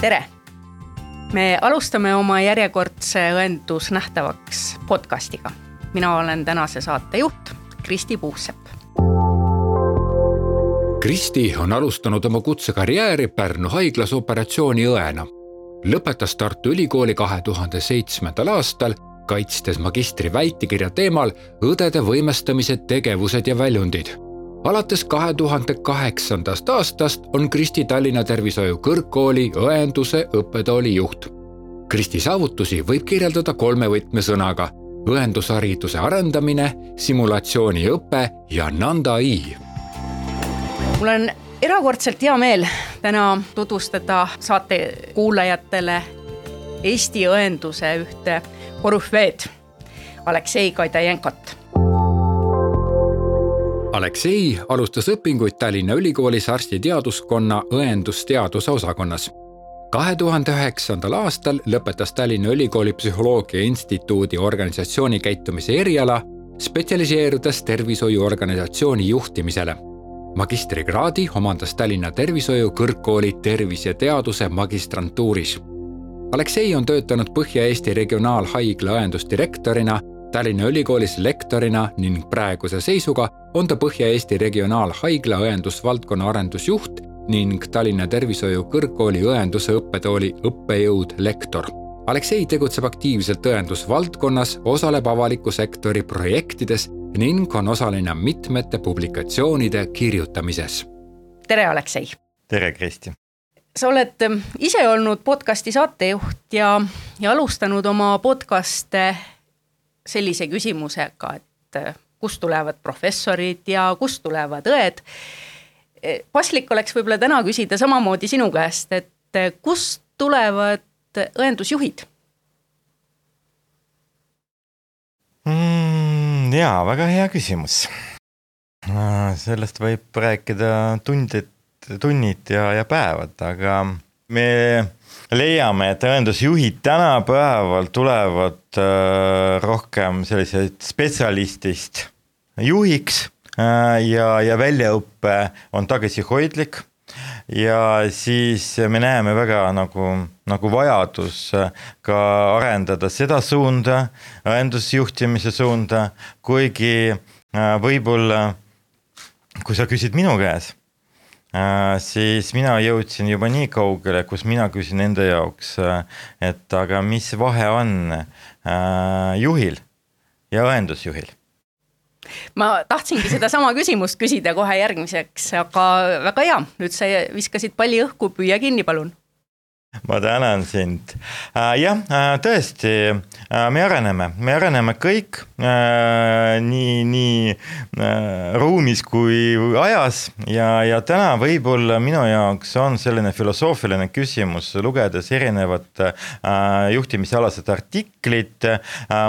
tere! me alustame oma järjekordse õendus nähtavaks podcastiga. mina olen tänase saatejuht Kristi Puusepp. Kristi on alustanud oma kutsekarjääri Pärnu haiglas operatsiooniõena. lõpetas Tartu Ülikooli kahe tuhande seitsmendal aastal, kaitstes magistri väitekirja teemal õdede võimestamise tegevused ja väljundid alates kahe tuhande kaheksandast aastast on Kristi Tallinna Tervishoiu Kõrgkooli õenduse õppetooli juht. Kristi saavutusi võib kirjeldada kolme võtmesõnaga õendushariduse arendamine, simulatsiooniõpe ja nõnda i. mul on erakordselt hea meel täna tutvustada saate kuulajatele Eesti õenduse ühte korüfeed, Aleksei Kaidajenkot Aleksei alustas õpinguid Tallinna Ülikoolis arstiteaduskonna õendusteaduse osakonnas. kahe tuhande üheksandal aastal lõpetas Tallinna Ülikooli Psühholoogia Instituudi organisatsioonikäitumise eriala, spetsialiseerudes tervishoiuorganisatsiooni juhtimisele. magistrikraadi omandas Tallinna Tervishoiu Kõrgkooli tervise ja teaduse magistrantuuris. Aleksei on töötanud Põhja-Eesti Regionaalhaigla õendusdirektorina Tallinna Ülikoolis lektorina ning praeguse seisuga on ta Põhja-Eesti Regionaalhaigla õendusvaldkonna arendusjuht ning Tallinna Tervishoiu Kõrgkooli õenduse õppetooli õppejõud lektor. Aleksei tegutseb aktiivselt õendusvaldkonnas, osaleb avaliku sektori projektides ning on osaline mitmete publikatsioonide kirjutamises. tere, Aleksei! tere, Kristi! sa oled ise olnud podcasti saatejuht ja, ja alustanud oma podcast'e sellise küsimusega, et äh, kust tulevad professorid ja kust tulevad õed. Äh, paslik oleks võib-olla täna küsida samamoodi sinu käest, et äh, kust tulevad õendusjuhid mm,? jaa, väga hea küsimus. sellest võib rääkida tundid, tunnid ja, ja päevad, aga me leiame, et õendusjuhid tänapäeval tulevad äh, rohkem sellised spetsialistist juhiks äh, ja, ja väljaõpe on tagasihoidlik. Ja siis me näeme väga nagu, nagu vajadus äh, ka arendada seda suunda, õendusjuhtimise suunda, kuigi võib-olla kui sa küsid minu käes siis mina jõudsin juba nii kaugele, kus mina küsin enda jaoks, äh, et aga mis vahe on äh, juhil ja õendusjuhil? Ma tahtsingi sedasama küsimust küsida kohe järgmiseks, aga väga hea, nüüd sa viskasid palli õhku, püüa kinni, palun. Ma tänan sind. Äh, jah, äh, tõesti, äh, me areneme, me areneme kõik nii, nii ruumis kui ajas ja, ja täna võib-olla minu jaoks on selline filosoofiline küsimus, lugedes erinevat juhtimisalased artiklid.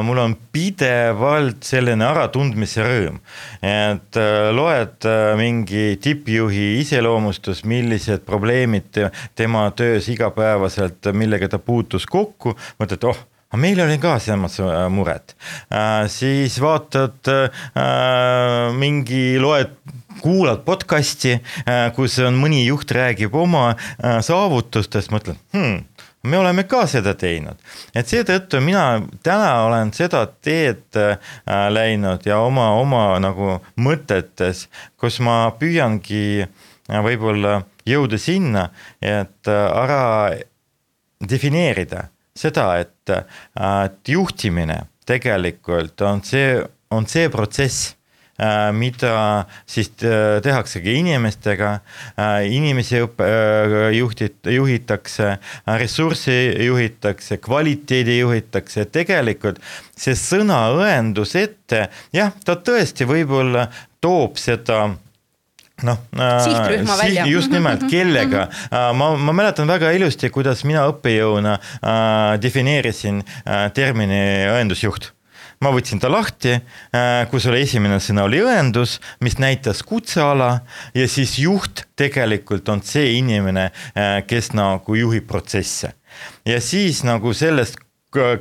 mul on pidevalt selline äratundmise rõõm, et loed mingi tippjuhi iseloomustus, millised probleemid tema töös iga päev igapäevaselt, millega ta puutus kokku, mõtled, oh aga meil oli ka samas äh, mured äh,. siis vaatad äh, mingi, loed, kuulad podcast'i kus on mõni juht räägib oma saavutustest, mõtled hmm, me oleme ka seda teinud, et seetõttu mina täna olen seda teed läinud ja oma, oma nagu mõtetes, kus ma püüangi võib-olla jõuda sinna, et ära defineerida seda, et, äh, et juhtimine tegelikult on see, on see protsess äh, mida siis tehaksegi inimestega, inimesi õppe, juhtit-, juhitakse, ressurssi juhitakse, kvaliteedi juhitakse, tegelikult see sõna õendus ette, jah, ta tõesti võib-olla toob seda noh sihtrühma äh, välja. just nimelt, kellega. Äh,, ma, ma mäletan väga ilusti, kuidas mina õppejõuna äh, defineerisin äh, termini õendusjuht. Ma võtsin ta lahti, äh, kus oli esimene sõna oli õendus, mis näitas kutseala ja siis juht tegelikult on see inimene, äh, kes nagu juhib protsesse. ja siis nagu sellest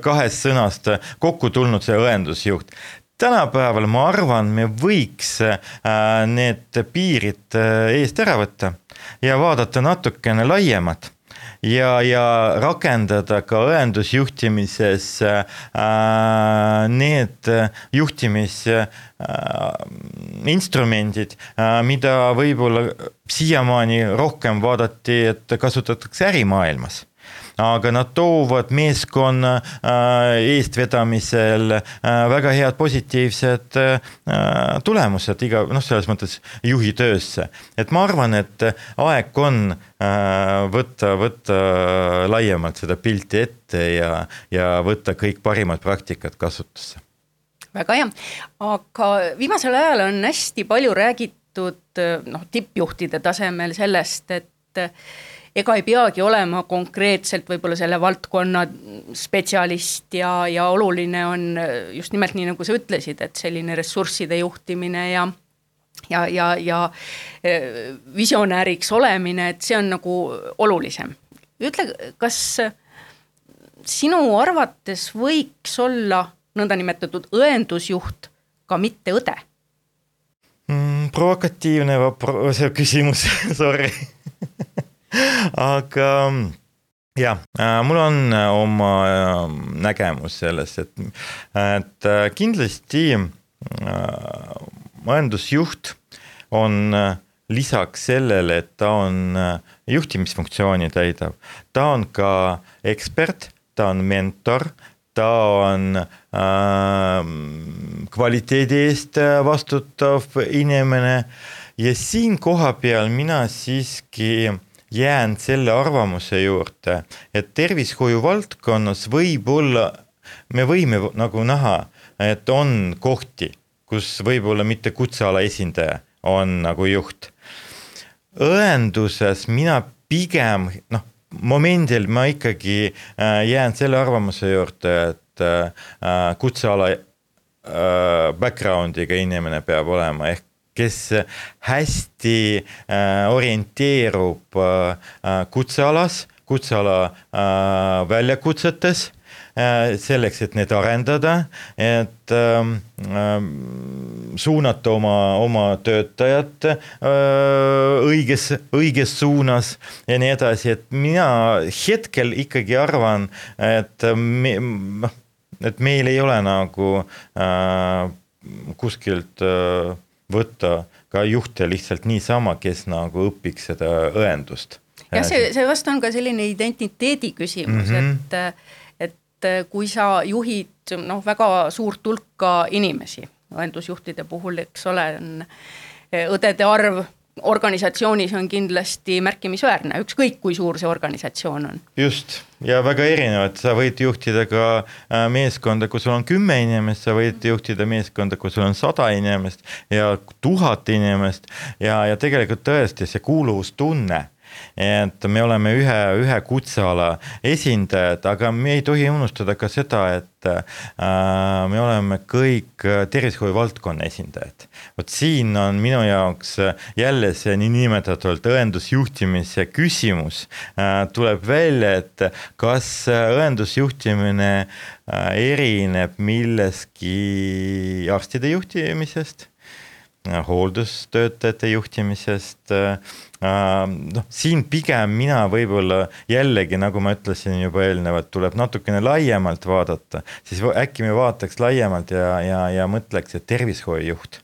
kahest sõnast kokku tulnud see õendusjuht tänapäeval ma arvan, me võiks äh, need piirid äh, eest ära võtta ja vaadata natukene laiemat ja, ja rakendada ka õendusjuhtimises äh, need juhtimisinstrumendid äh, mida võib-olla siiamaani rohkem vaadati, et kasutatakse ärimaailmas aga nad toovad meeskonna äh, eestvedamisel äh, väga head positiivsed äh, tulemused iga noh, selles mõttes juhi töösse. et ma arvan, et aeg on võtta, võtta laiemalt seda pilti ette ja, ja võtta kõik parimad praktikad kasutusse väga hea, aga viimasel ajal on hästi palju räägitud noh, tippjuhtide tasemel sellest, et ega ei peagi olema konkreetselt võib-olla selle valdkonna spetsialist ja, ja oluline on just nimelt nii, nagu sa ütlesid, et selline ressursside juhtimine ja ja, ja, ja e, visionääriks olemine, et see on nagu olulisem. ütle, kas sinu arvates võiks olla nõndanimetatud õendusjuht ka mitte õde mm,? provokatiivne see küsimus sorry aga jah, äh, mul on äh, oma äh, nägemus sellest, et, et kindlasti majandusjuht on lisaks sellele, et ta on juhtimisfunktsiooni täidab, ta on ka ekspert, ta on mentor, ta on äh, kvaliteedi eest vastutav inimene. Ja siin kohapeal mina siiski äh, jään selle arvamuse juurde, et tervishoiu valdkonnas võib-olla, me võime nagu näha, et on kohti, kus võib-olla mitte kutseala esindaja on nagu juht. õenduses mina pigem noh, momendil ma ikkagi äh, jään selle arvamuse juurde, et äh, kutseala äh, background'iga inimene peab olema, ehk kes hästi äh, orienteerub äh, kutsealas, kutseala äh, väljakutsetes selleks, et need arendada, et äh, suunata oma, oma töötajat õiges, õiges suunas ja nii edasi, et mina hetkel ikkagi arvan, et me, noh, et meil ei ole nagu kuskilt võtta ka juhte lihtsalt niisama, kes nagu õpiks seda õendust. jah, see, see vast on ka selline identiteedi küsimus mm, -hmm. et, et kui sa juhid noh, väga suurt hulka inimesi, õendusjuhtide puhul, eks ole, on õdede arv organisatsioonis on kindlasti märkimisväärne, ükskõik kui suur see organisatsioon on. just, ja väga erinevad, sa võid juhtida ka äh, meeskonda, kus sul on kümme inimest, sa võid juhtida meeskonda, kus sul on sada inimest ja tuhat inimest ja, ja tegelikult tõesti see kuuluvustunne et me oleme ühe, ühe kutseala esindajad, aga me ei tohi unustada ka seda, et äh, me oleme kõik tervishoiu valdkonna esindajad. vot siin on minu jaoks jälle see niinimetatult õendusjuhtimise küsimus äh, tuleb välja, et kas õendusjuhtimine äh, erineb milleski arstide juhtimisest hooldustöötajate juhtimisest äh, noh, siin pigem mina võib-olla jällegi, nagu ma ütlesin juba eelnevalt, tuleb natukene laiemalt vaadata, siis äkki me vaataks laiemalt ja, ja, ja mõtleks, et tervishoiujuht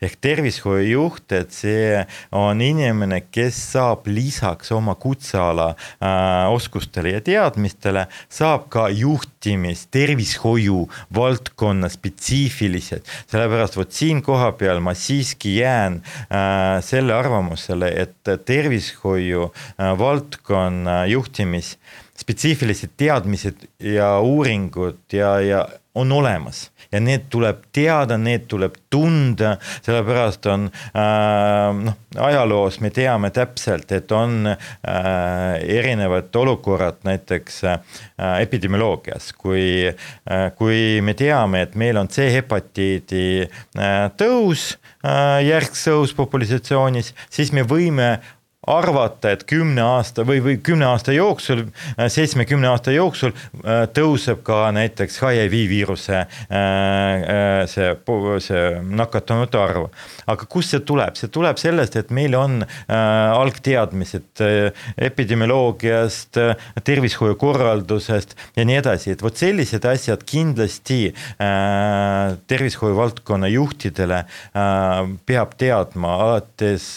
ehk tervishoiujuht, et see on inimene, kes saab lisaks oma kutseala äh, oskustele ja teadmistele, saab ka juhtimist tervishoiu valdkonna spetsiifiliselt. sellepärast vot siin kohapeal ma siiski jään äh, selle arvamusele, et tervishoiu äh, valdkonna juhtimis spetsiifilised teadmised ja uuringud ja, ja on olemas ja need tuleb teada, need tuleb tunda, sellepärast on äh, noh, ajaloos me teame täpselt, et on äh, erinevad olukorrad näiteks äh, epidemioloogias, kui äh,, kui me teame, et meil on C-hepatiidi äh, tõus äh, järgsõus populatsioonis, siis me võime arvata, et kümne aasta või, või kümne aasta jooksul, seitsmekümne aasta jooksul tõuseb ka näiteks HIV viiruse see, see nakatunute arv. aga kust see tuleb, see tuleb sellest, et meil on algteadmised epidemioloogiast, tervishoiukorraldusest ja nii edasi, et vot sellised asjad kindlasti tervishoiu valdkonna juhtidele peab teadma alates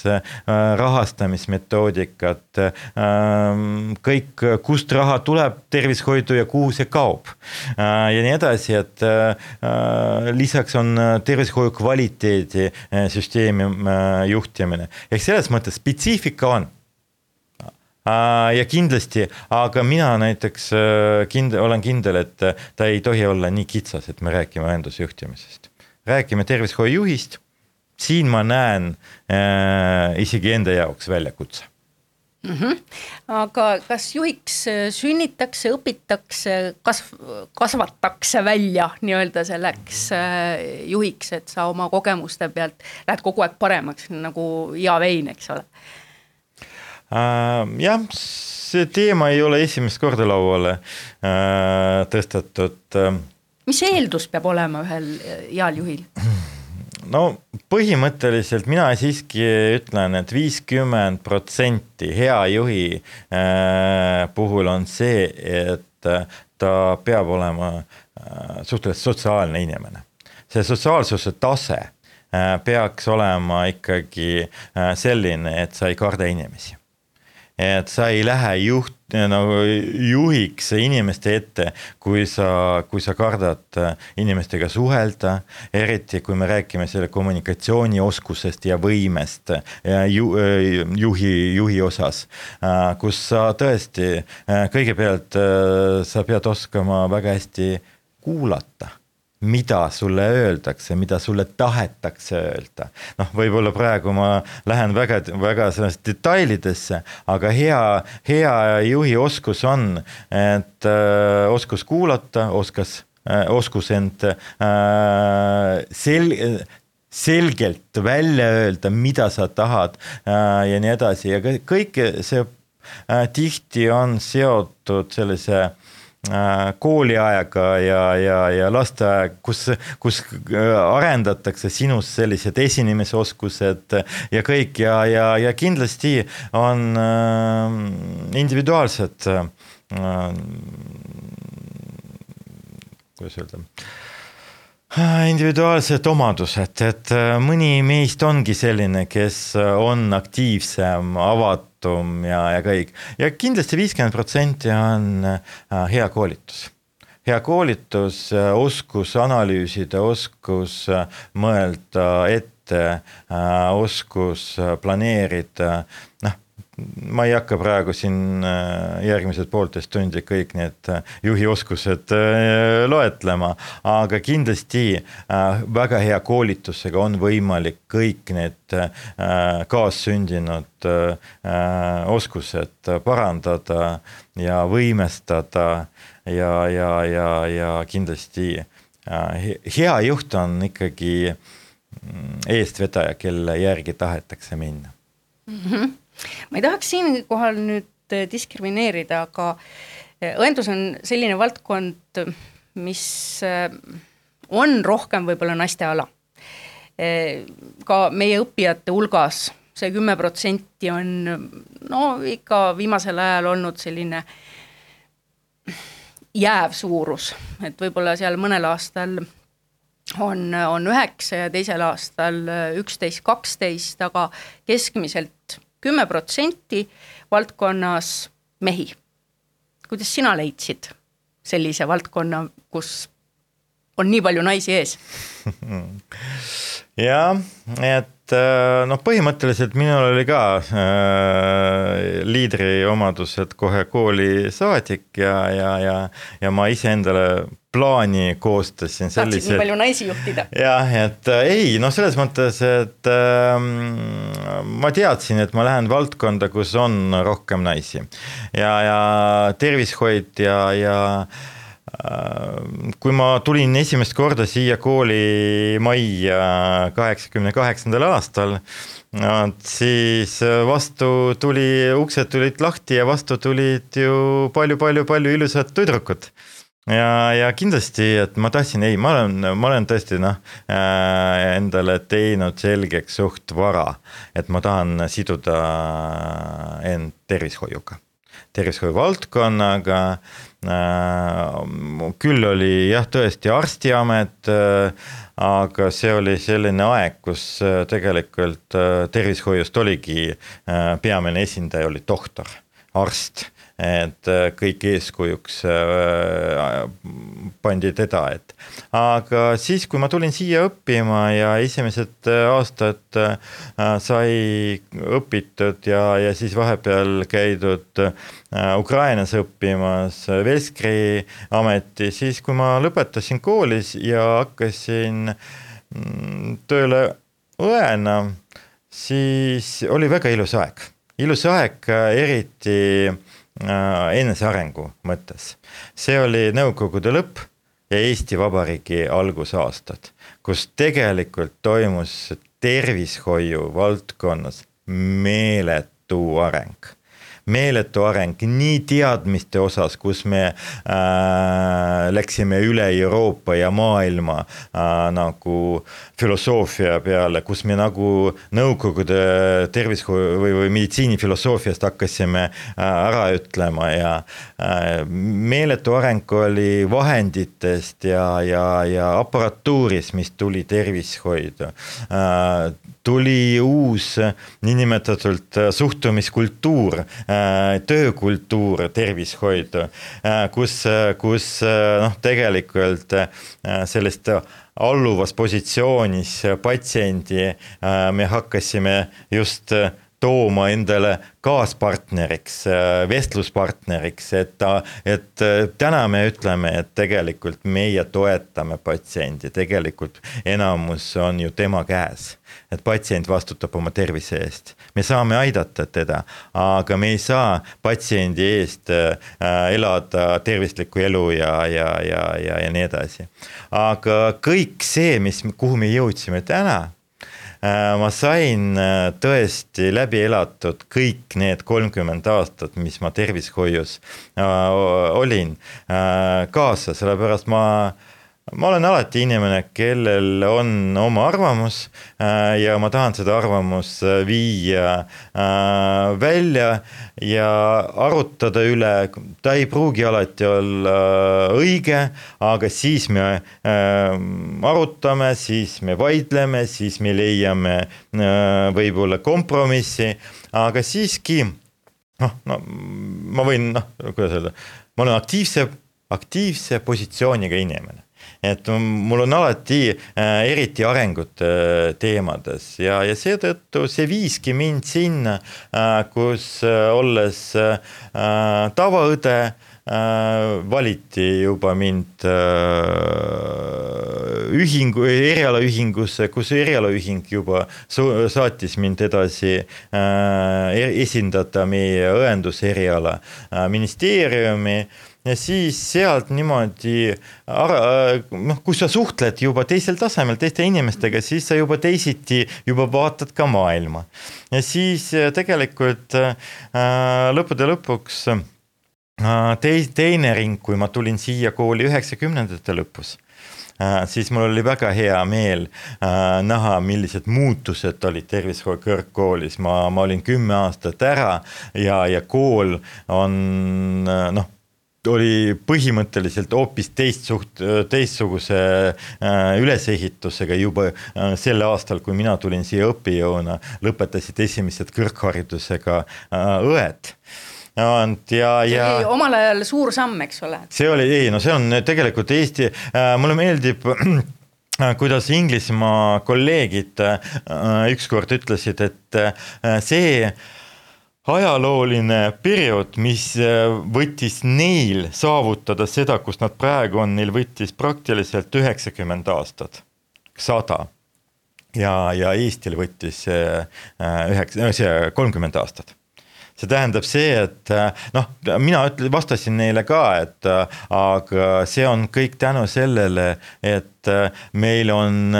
rahastamismeetodist metoodikat, ähm, kõik, kust raha tuleb tervishoidu ja kuhu see kaob. Äh, ja nii edasi, et äh, lisaks on tervishoiu kvaliteedi äh, süsteemi juhtimine, ehk selles mõttes spetsiifika on ja kindlasti, aga mina näiteks kind-, olen kindel, et ta ei tohi olla nii kitsas, et me räägime õendusjuhtimisest. räägime tervishoiujuhist siin ma näen äh, isegi enda jaoks väljakutse mm. -hmm. aga kas juhiks äh, sünnitakse, õpitakse, kasv-, kasvatakse välja nii-öelda selleks äh, juhiks, et sa oma kogemuste pealt lähed kogu aeg paremaks nagu hea vein, eks ole äh,? jah, see teema ei ole esimest korda lauale äh, tõstetud. Äh. mis eeldus peab olema ühel heal juhil? no põhimõtteliselt mina siiski ütlen et, et viiskümmend protsenti hea juhi äh, puhul on see, et äh, ta peab olema äh, suhteliselt sotsiaalne inimene. see sotsiaalsuse tase äh, peaks olema ikkagi äh, selline, et sa ei karda inimesi et sa ei lähe juht, nagu juhiks inimeste ette, kui sa, kui sa kardad äh, inimestega suhelda, eriti kui me räägime selle kommunikatsioonioskusest ja võimest ja ju, äh, juhi, juhi osas, äh, kus sa tõesti kõigepealt sa pead oskama väga hästi kuulata mida sulle öeldakse, mida sulle tahetakse öelda. noh, võib-olla praegu ma lähen väga, väga sellesse detailidesse, aga hea, hea juhi oskus on, et äh, oskus kuulata, oskas äh,, oskus end äh, sel-, selgelt välja öelda, mida sa tahad ja nii edasi ja kõik see tihti on seotud sellise kooliaega ja, ja, ja lasteaeg, kus, kus äh, arendatakse sinus sellised esinemisoskused ja kõik ja, ja, ja kindlasti on äh, individuaalsed äh,, kuidas öelda individuaalsed omadused, et mõni meist ongi selline, kes on aktiivsem, avatum avatum ja, ja kõik. ja kindlasti viiskümmend protsenti on äh, hea koolitus hea koolitus, äh, oskus analüüsida, oskus äh, mõelda ette, oskus planeerida, ma ei hakka praegu siin äh, järgmised poolteist tundi kõik need äh, juhi oskused äh, loetlema, aga kindlasti väga hea koolitusega on võimalik kõik need kaassündinud oskused parandada ja võimestada ja, ja, ja, ja kindlasti hea juht on ikkagi mm, eestvedaja, kelle järgi tahetakse minna mm. -hmm ma ei tahaks siinkohal nüüd äh, diskrimineerida, aga äh, õendus on selline valdkond, mis äh, on rohkem võib-olla naiste ala. ka meie õppijate hulgas see kümme protsenti on no ikka viimasel ajal olnud selline jääv suurus, et võib-olla seal mõnel aastal on, on üheksa ja teisel aastal üksteist, kaksteist, aga keskmiselt kümme protsenti valdkonnas mehi. kuidas sina leidsid sellise valdkonna, kus on nii palju naisi ees jah, et äh, noh, põhimõtteliselt minul oli ka äh, liidriomadused kohe kooli saadik ja, ja, ja, ja ma iseendale plaani koostasin sellise. tahtsid nii palju naisi juhtida? jah, et äh, ei, noh, selles mõttes, et äh, ma teadsin, et ma lähen valdkonda, kus on rohkem naisi ja, ja tervishoid ja, ja kui ma tulin esimest korda siia kooli majja kaheksakümne kaheksandal aastal, siis vastu tuli, uksed tulid lahti ja vastu tulid ju palju-palju-palju ilusad tüdrukud. Ja, ja kindlasti, et ma tahtsin, ei, ma olen, ma olen tõesti noh äh, endale teinud selgeks suht vara, et ma tahan siduda end tervishoiuga, tervishoiu valdkonnaga äh,. küll oli jah, tõesti arstiamet äh,, aga see oli selline aeg, kus äh, tegelikult tervishoiust oligi peamine esindaja oli doktor, arst et äh, kõik eeskujuks äh, pandi teda, et. aga siis, kui ma tulin siia õppima ja esimesed äh, aastad sai õpitud ja, ja siis vahepeal käidud Ukrainas õppimas Velskri ameti, siis kui ma lõpetasin koolis ja hakkasin mm, tööle õena, siis oli väga ilus aeg, ilus aeg eriti enesearengu mõttes. see oli Nõukogude lõpp ja Eesti Vabariigi algusaastad, kus tegelikult toimus tervishoiu valdkonnas meeletu areng meeletu areng nii teadmiste osas, kus me äh, läksime üle Euroopa ja maailma äh, nagu filosoofia peale, kus me nagu Nõukogude tervishoiu või, või meditsiinifilosoofiast hakkasime äh, ära ütlema ja äh, meeletu areng oli vahenditest ja, ja, ja aparatuuris, mis tuli tervishoidu. Äh, tuli uus niinimetatult suhtumiskultuur Äh, töökultuur tervishoidu, äh, kus, kus noh, tegelikult äh, sellest alluvas positsioonis patsiendi me hakkasime just tooma endale kaaspartneriks, vestluspartneriks, et et täna me ütleme, et tegelikult meie toetame patsiendi, tegelikult enamus on ju tema käes et patsient vastutab oma tervise eest. me saame aidata teda, aga me ei saa patsiendi eest äh, elada tervislikku elu ja, ja, ja, ja, ja nii edasi. aga kõik see, mis, kuhu me jõudsime täna äh, ma sain äh, tõesti läbi elatud kõik need kolmkümmend aastat, mis ma tervishoius olin kaasa, sellepärast ma ma olen alati inimene, kellel on oma arvamus äh, ja ma tahan seda arvamust äh, viia äh, välja ja arutada üle, ta ei pruugi alati olla õige, aga siis me arutame, siis me vaidleme, siis me leiame võib-olla kompromissi, aga siiski noh, no ma võin noh, kuidas öelda, ma olen aktiivse, aktiivse positsiooniga inimene et mul on alati äh, eriti arengute äh, teemades ja, ja seetõttu see viiski mind sinna, äh, kus olles tavaõde, valiti juba mind ühingu, erialaühingusse, kus erialaühing juba saatis mind edasi äh, esindada meie õenduseriala ministeeriumi ja siis sealt niimoodi, noh, kui sa suhtled juba teisel tasemel teiste inimestega, siis sa juba teisiti juba vaatad ka maailma. ja siis äh, tegelikult äh, lõppude lõpuks äh, tei-, teine ring, kui ma tulin siia kooli üheksakümnendate lõpus siis mul oli väga hea meel uh, näha, millised muutused olid tervishoiu kõrgkoolis, ma, ma olin kümme aastat ära ja, ja kool on noh oli põhimõtteliselt hoopis teistsuht-, teistsuguse äh, ülesehitusega juba äh, sel aastal, kui mina tulin siia õppejõuna, lõpetasid esimesed kõrgharidusega äh, õed ja, ja. omal ajal suur samm, eks ole. see oli, ei no see on tegelikult Eesti äh,, mulle meeldib kuidas Inglismaa kolleegid äh, ükskord ütlesid, et äh, see ajalooline periood, mis äh, võttis neil saavutada seda, kus nad praegu on, neil võttis praktiliselt üheksakümmend aastat, sada. ja, ja Eestil võttis äh, üheksa, see kolmkümmend aastat see tähendab see, et noh, mina ütlen, vastasin neile ka, et aga see on kõik tänu sellele, et meil on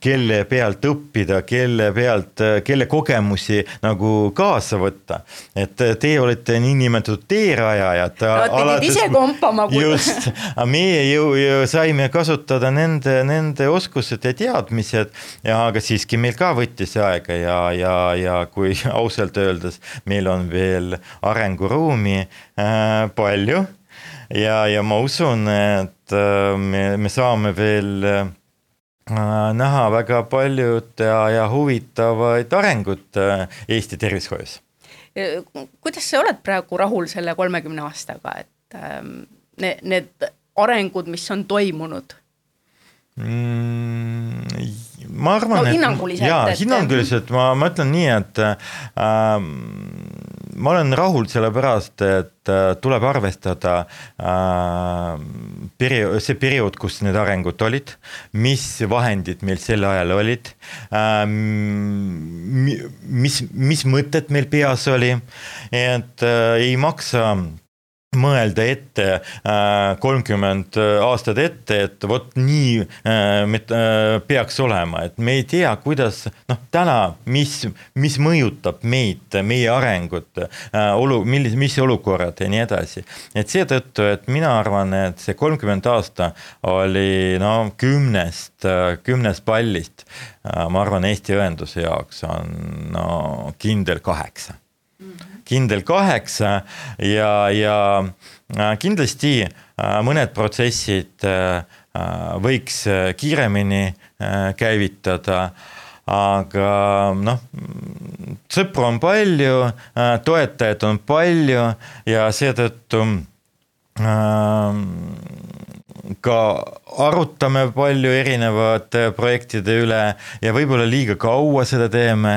kelle pealt õppida, kelle pealt, kelle kogemusi nagu kaasa võtta. et teie olete niinimetatud teerajajad. no pidid ise kompama. just, aga meie ju, ju saime kasutada nende, nende oskused ja teadmised ja aga siiski meil ka võttis aega ja, ja, ja kui ausalt öeldes meil on veel arenguruumi äh, palju ja, ja ma usun, et äh, me, me saame veel äh, näha väga paljud ja, ja huvitavaid arengut äh, Eesti tervishoius. kuidas sa oled praegu rahul selle kolmekümne aastaga, et ähm, need, need arengud, mis on toimunud mm,? ma arvan no,, et jaa, hinnanguliselt ma, ma ütlen nii, et äh, ma olen rahul sellepärast, et äh, tuleb arvestada äh, periood, see periood, kus need arengud olid, mis vahendid meil sel ajal olid äh,, mis, mis mõtted meil peas oli, et äh, ei maksa mõelda ette äh, kolmkümmend aastat ette, et vot nii äh, äh, peaks olema, et me ei tea, kuidas noh, täna, mis, mis mõjutab meid, meie arengut, olu, millis-, mis olukorrad ja nii edasi. et seetõttu, et mina arvan, et see kolmkümmend aasta oli no kümnest, kümnest pallist, ma arvan, Eesti õenduse jaoks on no kindel kaheksa kindel kaheksa ja, ja äh, kindlasti äh, mõned protsessid äh, võiks kiiremini käivitada. Aga noh, sõpru on palju, toetajaid on palju ja seetõttu ka arutame palju erinevate projektide üle ja võib-olla liiga kaua seda teeme.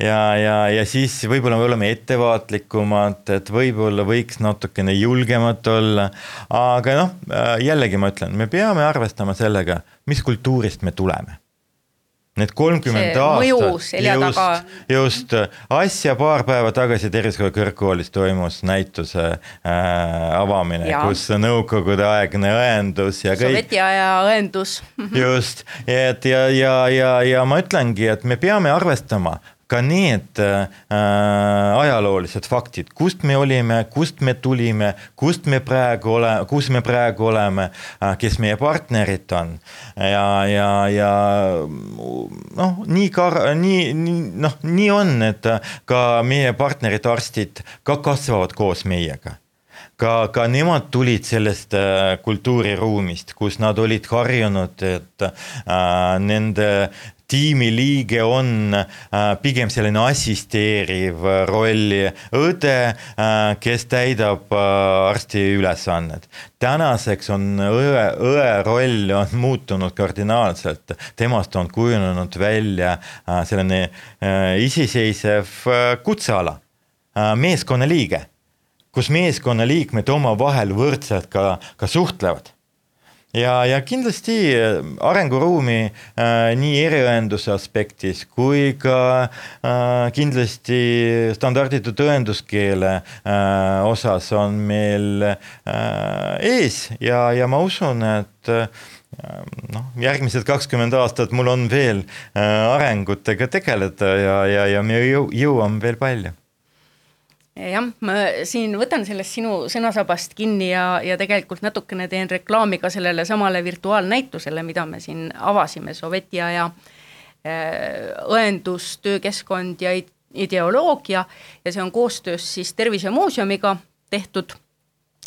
ja, ja, ja siis võib-olla me oleme ettevaatlikumad, et võib-olla võiks natukene julgemad olla. aga noh, jällegi ma ütlen, me peame arvestama sellega, mis kultuurist me tuleme Need kolmkümmend aastat, just, just äsja paar päeva tagasi Tervishoiu Kõrgkoolis toimus näituse äh, avamine, kus nõukogudeaegne õendus ja kõik. sovjetiaja õendus. Just, et ja, ja, ja, ja ma ütlengi, et me peame arvestama ka need äh, ajaloolised faktid, kust me olime, kust me tulime, kust me praegu ole, kus me praegu oleme äh,, kes meie partnerid on. ja, ja, ja noh, nii kar-, nii, nii noh, nii on, et ka meie partnerid, arstid ka kasvavad koos meiega ka, ka nemad tulid sellest äh, kultuuriruumist, kus nad olid harjunud, et äh, nende tiimiliige on äh, pigem selline assisteeriv rolli õde, äh, kes täidab äh, arsti ülesannet. tänaseks on õe, õe roll on muutunud kardinaalselt, temast on kujunenud välja selline iseseisev kutseala, meeskonnaliige, kus meeskonnaliikmed omavahel võrdselt ka, ka suhtlevad ja, ja kindlasti äh, arenguruumi äh, nii eriõenduse aspektis kui ka äh, kindlasti standarditud õenduskeele äh, osas on meil äh, ees. Ja, ja ma usun, et äh, noh, järgmised kakskümmend aastat mul on veel äh, arengutega tegeleda ja, ja, ja me jõu, jõuame veel palju jah, ma siin võtan sellest sinu sõnasabast kinni ja, ja tegelikult natukene teen reklaami ka sellele samale virtuaalnäitusele, mida me siin avasime, sovjetiaja äh, õendus, töökeskkond ja ideoloogia ja see on koostöös siis Tervisemuuseumiga tehtud.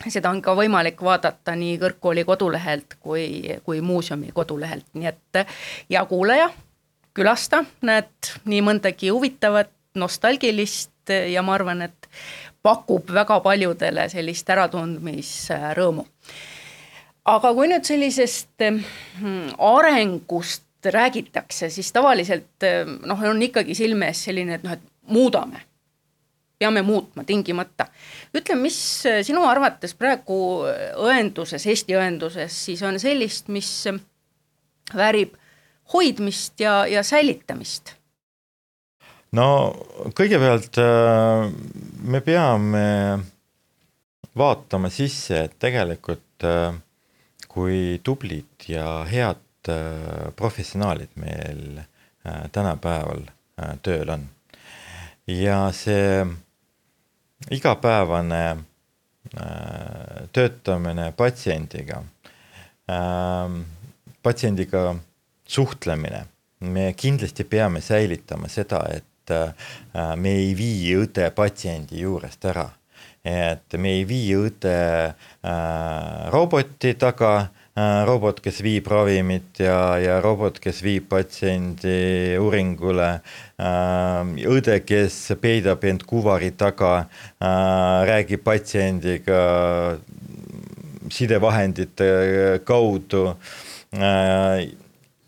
seda on ka võimalik vaadata nii kõrgkooli kodulehelt kui, kui muuseumi kodulehelt, nii et hea kuulaja, külasta, näed nii mõndagi huvitavat, nostalgilist ja ma arvan, et pakub väga paljudele sellist äratundmisrõõmu. aga kui nüüd sellisest mm, arengust räägitakse, siis tavaliselt noh, on ikkagi silme ees selline, et noh, et muudame, peame muutma tingimata. ütle, mis sinu arvates praegu õenduses, Eesti õenduses siis on sellist, mis väärib hoidmist ja, ja säilitamist no kõigepealt äh, me peame vaatama sisse, et tegelikult äh, kui tublid ja head äh, professionaalid meil tänapäeval tööl on. ja see igapäevane töötamine patsiendiga, patsiendiga suhtlemine, me kindlasti peame säilitama seda, et me ei vii õde patsiendi juurest ära. Et me ei vii õde äh, roboti taga äh,, robot, kes viib ravimit ja, ja robot, kes viib patsiendi uuringule äh,, õde, kes peidab end kuvari taga äh,, räägib patsiendiga sidevahendite kaudu äh,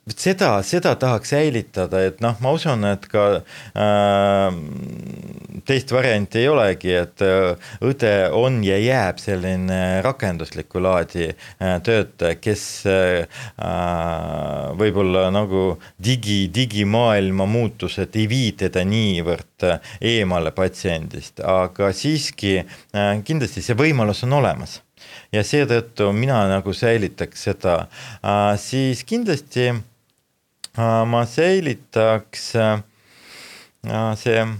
seda, seda tahaks säilitada, et noh, ma usun, et ka äh, teist varianti ei olegi, et äh, õde on ja jääb selline rakenduslikku laadi äh, töötaja, kes äh, võib-olla nagu digi, digimaailma muutused ei vii teda niivõrd äh, eemale patsiendist, aga siiski äh, kindlasti see võimalus on olemas. Ja seetõttu mina nagu säilitaks seda. Äh,, siis kindlasti Äh, ma säilitaks äh, see äh,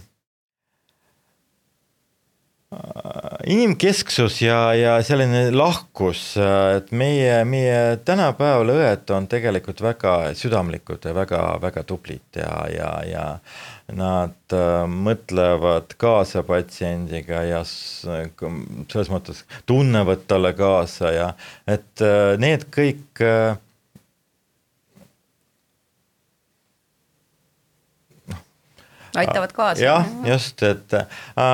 inimkesksus ja, ja selline lahkus, et meie, meie tänapäeval õed on tegelikult väga südamlikud ja väga-väga tublid ja, ja, ja nad mõtlevad kaasa patsiendiga ja selles mõttes tunnevad talle kaasa ja et need kõik aitavad kaasa. jah, just, et äh,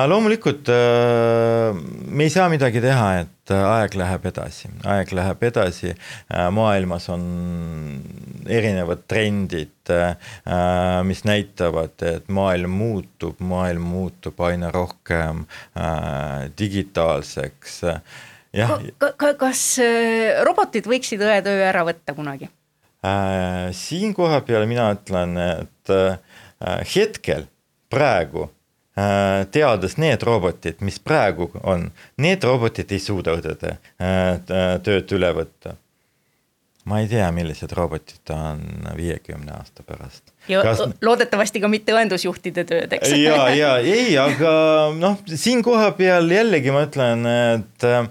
loomulikult äh, me ei saa midagi teha, et äh, aeg läheb edasi, aeg läheb edasi maailmas on erinevad trendid mis näitavad, et maailm muutub, maailm muutub aina rohkem digitaalseks. jah ka,. Ka, kas robotid võiksid õe töö ära võtta kunagi siin koha peal mina ütlen, et hetkel, praegu, äh, teades need robotid, mis praegu on, need robotid ei suuda õdede äh, tööd üle võtta. ma ei tea, millised robotid on viiekümne aasta pärast ja Kas... loodetavasti ka mitte õendusjuhtide tööd, eks. ja, ja ei, aga noh, siin koha peal jällegi ma ütlen, et äh,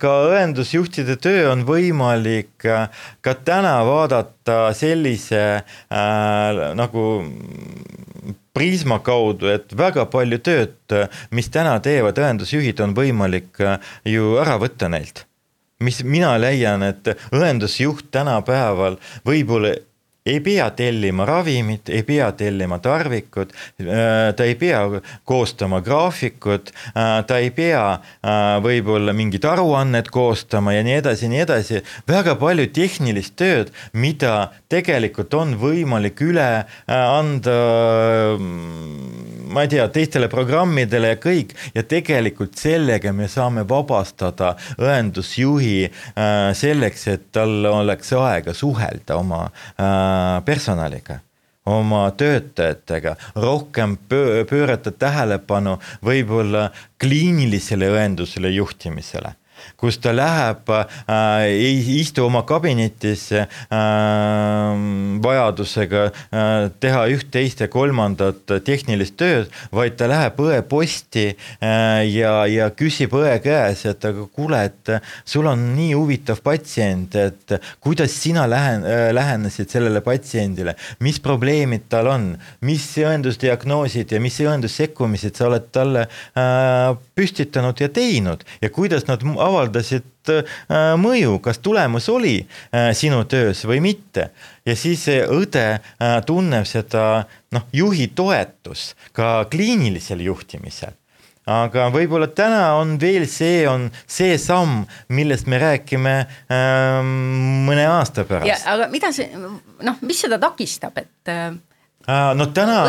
ka õendusjuhtide töö on võimalik äh, ka täna vaadata sellise äh, nagu Prisma kaudu, et väga palju tööd, mis täna teevad õendusjuhid, on võimalik äh, ju ära võtta neilt mis mina leian, et õendusjuht tänapäeval võib-olla ei pea tellima ravimit, ei pea tellima tarvikut, äh, ta ei pea koostama graafikut, äh, ta ei pea äh, võib-olla mingit aruannet koostama ja nii edasi ja nii edasi. väga palju tehnilist tööd, mida tegelikult on võimalik üle anda ma ei tea, teistele programmidele ja kõik ja tegelikult sellega me saame vabastada õendusjuhi selleks, et tal oleks aega suhelda oma personaliga oma töötajatega, rohkem pöörata tähelepanu võib-olla kliinilisele õendusele juhtimisele kus ta läheb äh,, ei istu oma kabinetis äh, vajadusega äh, teha üht, teist ja kolmandat tehnilist tööd, vaid ta läheb õeposti äh, ja, ja küsib õe käes, et aga kuule, et sul on nii huvitav patsient, et kuidas sina lähen- äh,, lähenesid sellele patsiendile, mis probleemid tal on, mis õendusdiagnoosid ja mis õendussekkumised sa oled talle äh, püstitanud ja teinud? Ja kuidas nad avaldasid äh, mõju, kas tulemus oli äh, sinu töös või mitte. ja siis õde äh, tunneb seda noh, juhi toetus ka kliinilisel juhtimisel aga võib-olla täna on veel see, on see samm, millest me räägime ähm, mõne aasta pärast. aga mida see, noh, mis seda takistab, et äh,? no täna.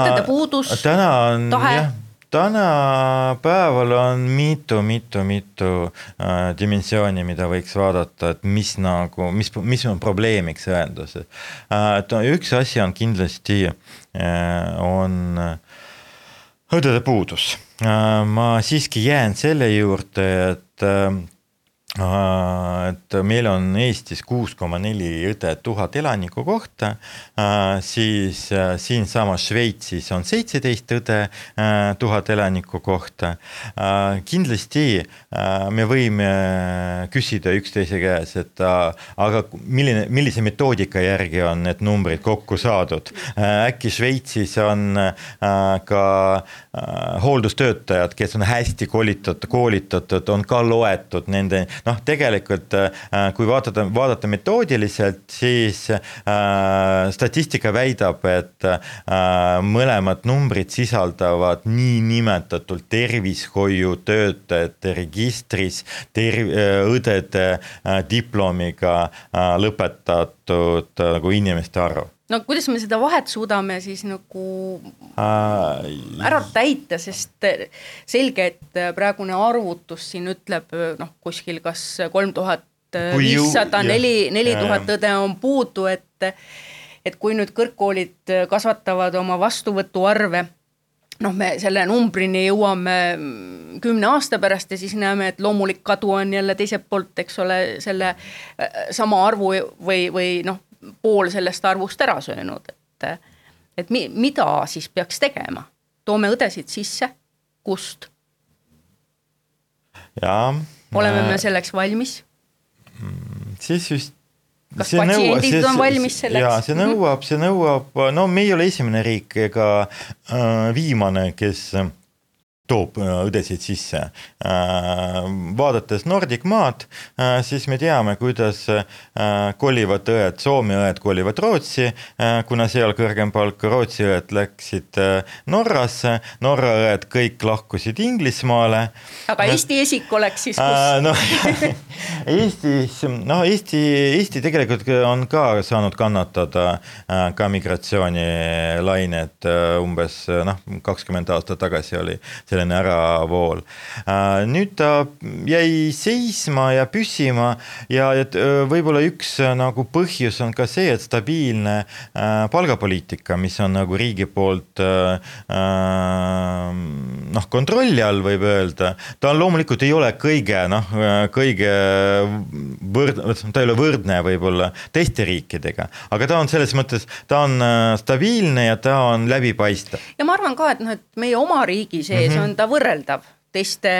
täna on tahe. jah tänapäeval on mitu-mitu-mitu äh, dimensiooni, mida võiks vaadata, et mis nagu, mis, mis on probleemiks õenduses äh,. et üks asi on kindlasti äh,, on õdede puudus ma siiski jään selle juurde, et et meil on Eestis kuus koma neli õde tuhat elaniku kohta, siis siinsamas Šveitsis on seitseteist õde tuhat elaniku kohta. kindlasti me võime küsida üksteise käes, et aga milline, millise metoodika järgi on need numbrid kokku saadud. äkki Šveitsis on ka hooldustöötajad, kes on hästi koolitatud, koolitatud, on ka loetud nende noh, tegelikult äh, kui vaadata, vaadata metoodiliselt, siis äh, statistika väidab, et äh, mõlemad numbrid sisaldavad niinimetatult tervishoiutöötajate registris ter-, õdede diplomiga lõpetatud nagu inimeste arv no kuidas me seda vahet suudame siis nagu ära täita, sest selge, et praegune arvutus siin ütleb noh, kuskil kas kolm tuhat viissada, neli, neli tuhat õde on puudu, et et kui nüüd kõrgkoolid kasvatavad oma vastuvõtuarve, noh, me selle numbrini jõuame kümne aasta pärast ja siis näeme, et loomulik kadu on jälle teiselt poolt, eks ole, selle sama arvu või, või noh pool sellest arvust ära söönud, et, et mi, mida siis peaks tegema? toome õdesid sisse, kust? jaa. oleme me selleks valmis? Mm, siis just kas see patsiendid nõuab, on valmis selleks? jaa, see nõuab, see nõuab, no me ei ole esimene riik ega äh, viimane, kes äh, toob äh, õdesid sisse. Äh, vaadates Nordic maad, äh, siis me teame, kuidas kolivad õed, Soome õed kolivad Rootsi, kuna seal kõrgem palk, Rootsi õed läksid Norrasse, Norra õed kõik lahkusid Inglismaale. aga Eesti esik oleks siis kus? noh, Eestis, noh, Eesti, Eesti tegelikult on ka saanud kannatada ka migratsioonilained umbes noh, kakskümmend aastat tagasi oli selline äravool. Äh, nüüd ta jäi seisma ja püsima ja et äh, võib-olla üks äh, nagu põhjus on ka see, et stabiilne palgapoliitika, mis on nagu riigi poolt noh, kontrolli all võib öelda, ta on loomulikult ei ole kõige noh, kõige võrd-, ta ei ole võrdne võib-olla teiste riikidega, aga ta on selles mõttes, ta on stabiilne ja ta on läbipaistev. ja ma arvan ka, et noh, et meie oma riigi sees mm -hmm. on ta võrreldav teiste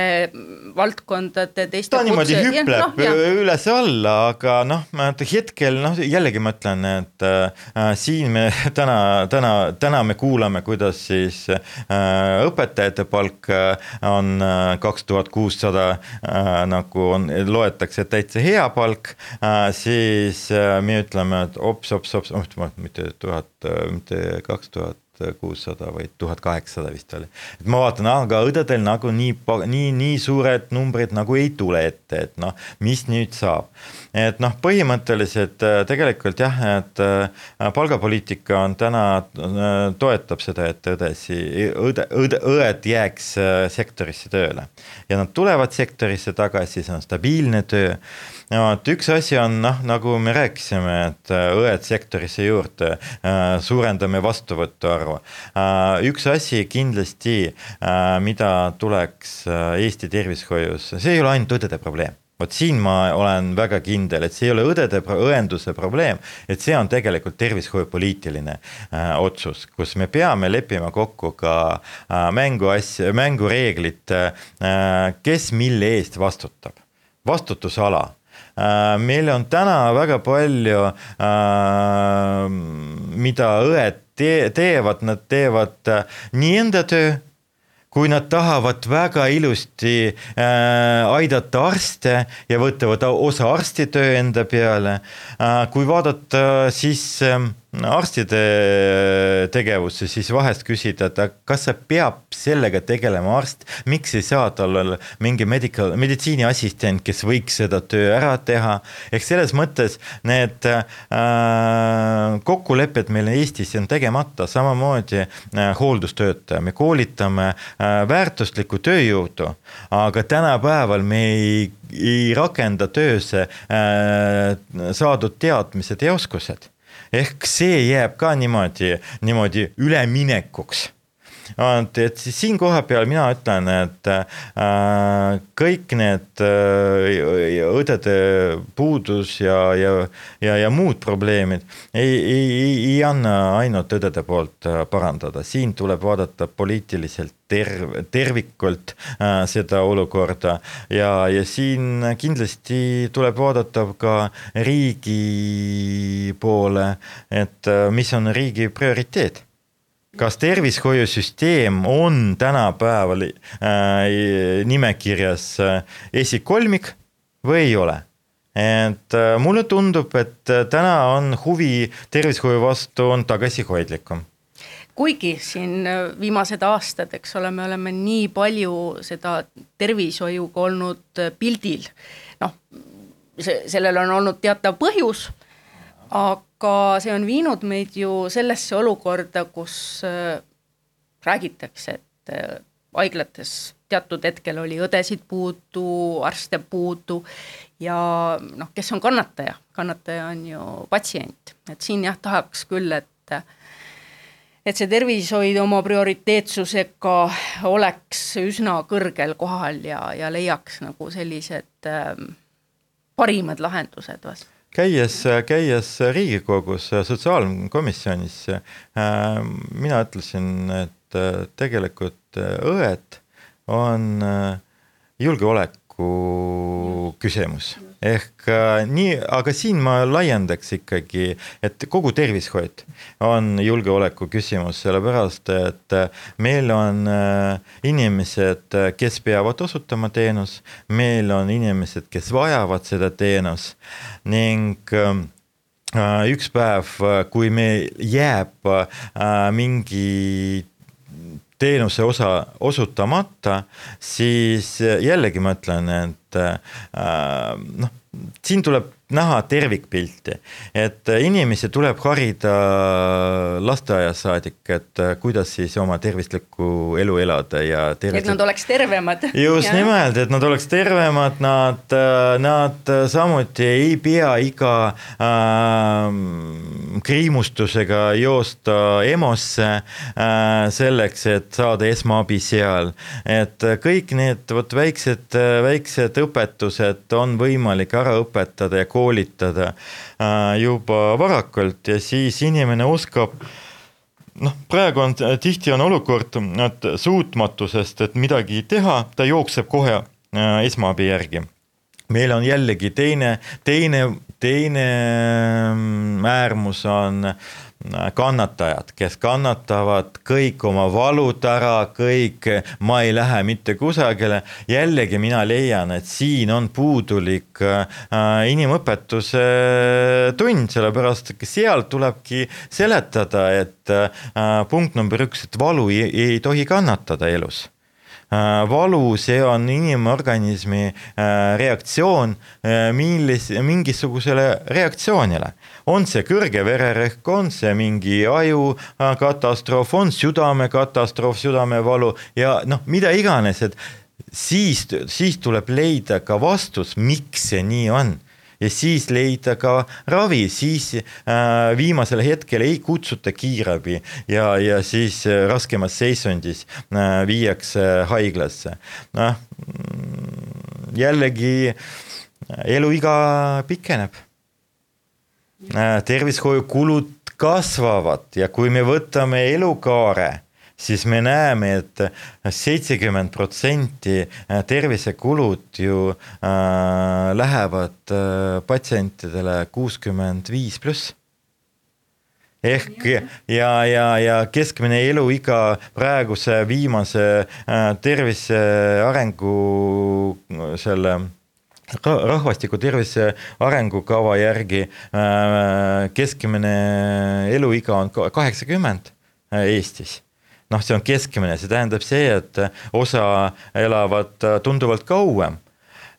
valdkondade, teiste ta niimoodi hüpleb no, üles-alla, aga noh, ma hetkel noh, jällegi ma ütlen, et äh, siin me täna, täna, täna me kuulame, kuidas siis äh, õpetajate palk äh, on äh, kaks tuhat kuussada äh, nagu on, loetakse täitsa hea palk äh,, siis äh, me ütleme, et ops, ops, ops, mitte tuhat, mitte kaks tuhat kuussada või tuhat kaheksasada vist oli. et ma vaatan, aga õdedel nagu nii, nii, nii suured numbrid nagu ei tule ette, et noh, mis nüüd saab. et noh, põhimõtteliselt äh, tegelikult jah, et äh, palgapoliitika on täna, äh, toetab seda, et õdesi, õde, õde, õed jääks sektorisse tööle. ja nad tulevad sektorisse tagasi, see on stabiilne töö no vot, üks asi on noh, nagu me rääkisime, et äh, õed sektorisse juurde, äh, suurendame vastuvõtu arvu. Äh, üks asi kindlasti, mida tuleks Eesti tervishoius, see ei ole ainult õdede probleem vot siin ma olen väga kindel, et see ei ole õdede, õenduse probleem, et see on tegelikult tervishoiupoliitiline äh, otsus, kus me peame leppima kokku ka äh, mänguasja, mängureeglid äh,, kes mille eest vastutab, vastutusala meil on täna väga palju, äh, mida õed teevad, nad teevad äh, nii enda töö kui nad tahavad väga ilusti äh, aidata arste ja võtavad osa arstitöö enda peale äh,. kui vaadata, siis äh, arstide tegevusse, siis vahest küsida, et kas sa peab sellega tegelema arst, miks ei saa tal olla mingi medical, meditsiiniassistent, kes võiks seda töö ära teha. ehk selles mõttes need äh, kokkulepped meil Eestis on tegemata, samamoodi äh, hooldustöötaja, me koolitame äh, väärtuslikku tööjõudu, aga tänapäeval me ei, ei rakenda töösse äh, saadud teadmised ja oskused ehk see jääb ka niimoodi, niimoodi üleminekuks et, et siis siin koha peal mina ütlen, et äh, kõik need äh, õdede puudus ja, ja, ja, ja muud probleemid ei, ei, ei, ei anna ainult õdede poolt äh, parandada, siin tuleb vaadata poliitiliselt terv-, tervikult äh, seda olukorda. Ja, ja siin kindlasti tuleb vaadata ka riigi poole, et äh, mis on riigi prioriteet kas tervishoiusüsteem on tänapäeval äh, nimekirjas äh, esikolmik või ei ole? et äh, mulle tundub, et äh, täna on huvi tervishoiu vastu on tagasihoidlikum kuigi siin äh, viimased aastad, eks ole, me oleme nii palju seda tervishoiuga olnud äh, pildil, noh, see, sellel on olnud teatav põhjus, aga see on viinud meid ju sellesse olukorda, kus äh, räägitakse, et äh, haiglates teatud hetkel oli õdesid puudu, arste puudu ja noh, kes on kannataja, kannataja on ju patsient, et siin jah, tahaks küll, et et see tervishoid oma prioriteetsusega oleks üsna kõrgel kohal ja, ja leiaks nagu sellised äh, parimad lahendused vast käies, käies Riigikogus sotsiaalkomisjonis, äh, mina ütlesin, et äh, tegelikult äh, õed on julgeoleku küsimus ehk äh, nii, aga siin ma laiendaks ikkagi, et kogu tervishoid on julgeoleku küsimus, sellepärast et äh, meil on äh, inimesed, kes peavad osutama teenus, meil on inimesed, kes vajavad seda teenust ning üks päev, kui meil jääb mingi teenuse osa osutamata, siis jällegi ma ütlen, et äh, noh, siin tuleb näha tervikpilti, et inimesi tuleb harida lasteaias saadik, et kuidas siis oma tervislikku elu elada ja tervislik... et nad oleks tervemad. just nimelt, et nad oleks tervemad, nad, nad samuti ei pea iga äh, kriimustusega joosta EMO-sse äh, selleks, et saada esmaabi seal. et kõik need vot väiksed, väiksed õpetused on võimalik ära õpetada ja koolitada koolitada äh, juba varakult ja siis inimene oskab noh, praegu on tihti on olukord, et suutmatusest, et midagi teha, ta jookseb kohe äh, esmaabi järgi. meil on jällegi teine, teine, teine mm, äärmus on kannatajad, kes kannatavad kõik oma valud ära, kõik, ma ei lähe mitte kusagile. jällegi mina leian, et siin on puudulik äh, inimõpetuse tund, sellepärast seal tulebki seletada, et äh, punkt number üks, et valu ei, ei tohi kannatada elus Äh, valu, see on inimorganismi äh, reaktsioon äh, millis, mingisugusele reaktsioonile. On see kõrge vererõhk, on see mingi ajukatastroof, on südamekatastroof, südamevalu ja noh, mida iganes, et siis, siis tuleb leida ka vastus, miks see nii on ja siis leida ka ravi, siis äh, viimasel hetkel ei kutsuta kiirabi ja, ja siis äh, raskemas seisundis äh, viiakse haiglasse. noh, mm, jällegi eluiga pikeneb äh,. Tervishoiukulud kasvavad ja kui me võtame elukaare siis me näeme et, et seitsekümmend protsenti äh, tervisekulud ju äh, lähevad äh, patsientidele kuuskümmend viis pluss. Ehk ja, ja, ja keskmine eluiga praeguse viimase äh, tervise arengu selle rahvastiku tervise arengukava järgi äh, keskmine eluiga on kaheksakümmend äh, Eestis. Noh, see on keskmine, see tähendab see, et osa elavad tunduvalt kauem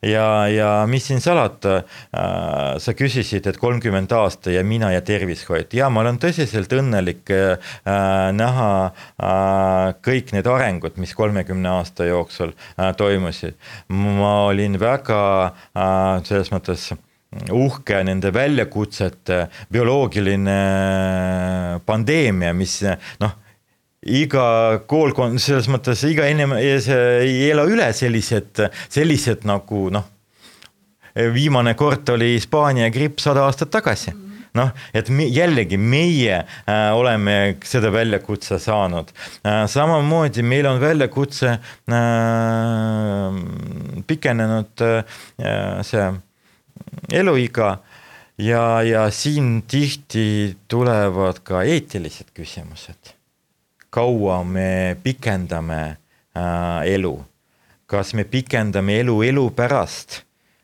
ja, ja mis siin salata äh,, sa küsisid, et kolmkümmend aasta ja mina ja tervishoid ja ma olen tõsiselt õnnelik äh, näha äh, kõik need arengud, mis kolmekümne aasta jooksul äh, toimusid. ma olin väga äh, selles mõttes uhke nende väljakutsete bioloogiline pandeemia, mis noh, iga koolkond, selles mõttes iga inimene ei ela üle sellised, sellised nagu noh, viimane kord oli Hispaania gripp sada aastat tagasi noh, et me, jällegi meie äh, oleme seda väljakutse saanud äh,. samamoodi meil on väljakutse äh, pikenenud äh, see eluiga ja, ja siin tihti tulevad ka eetilised küsimused. Kaua me pikendame äh, elu, kas me pikendame elu elu pärast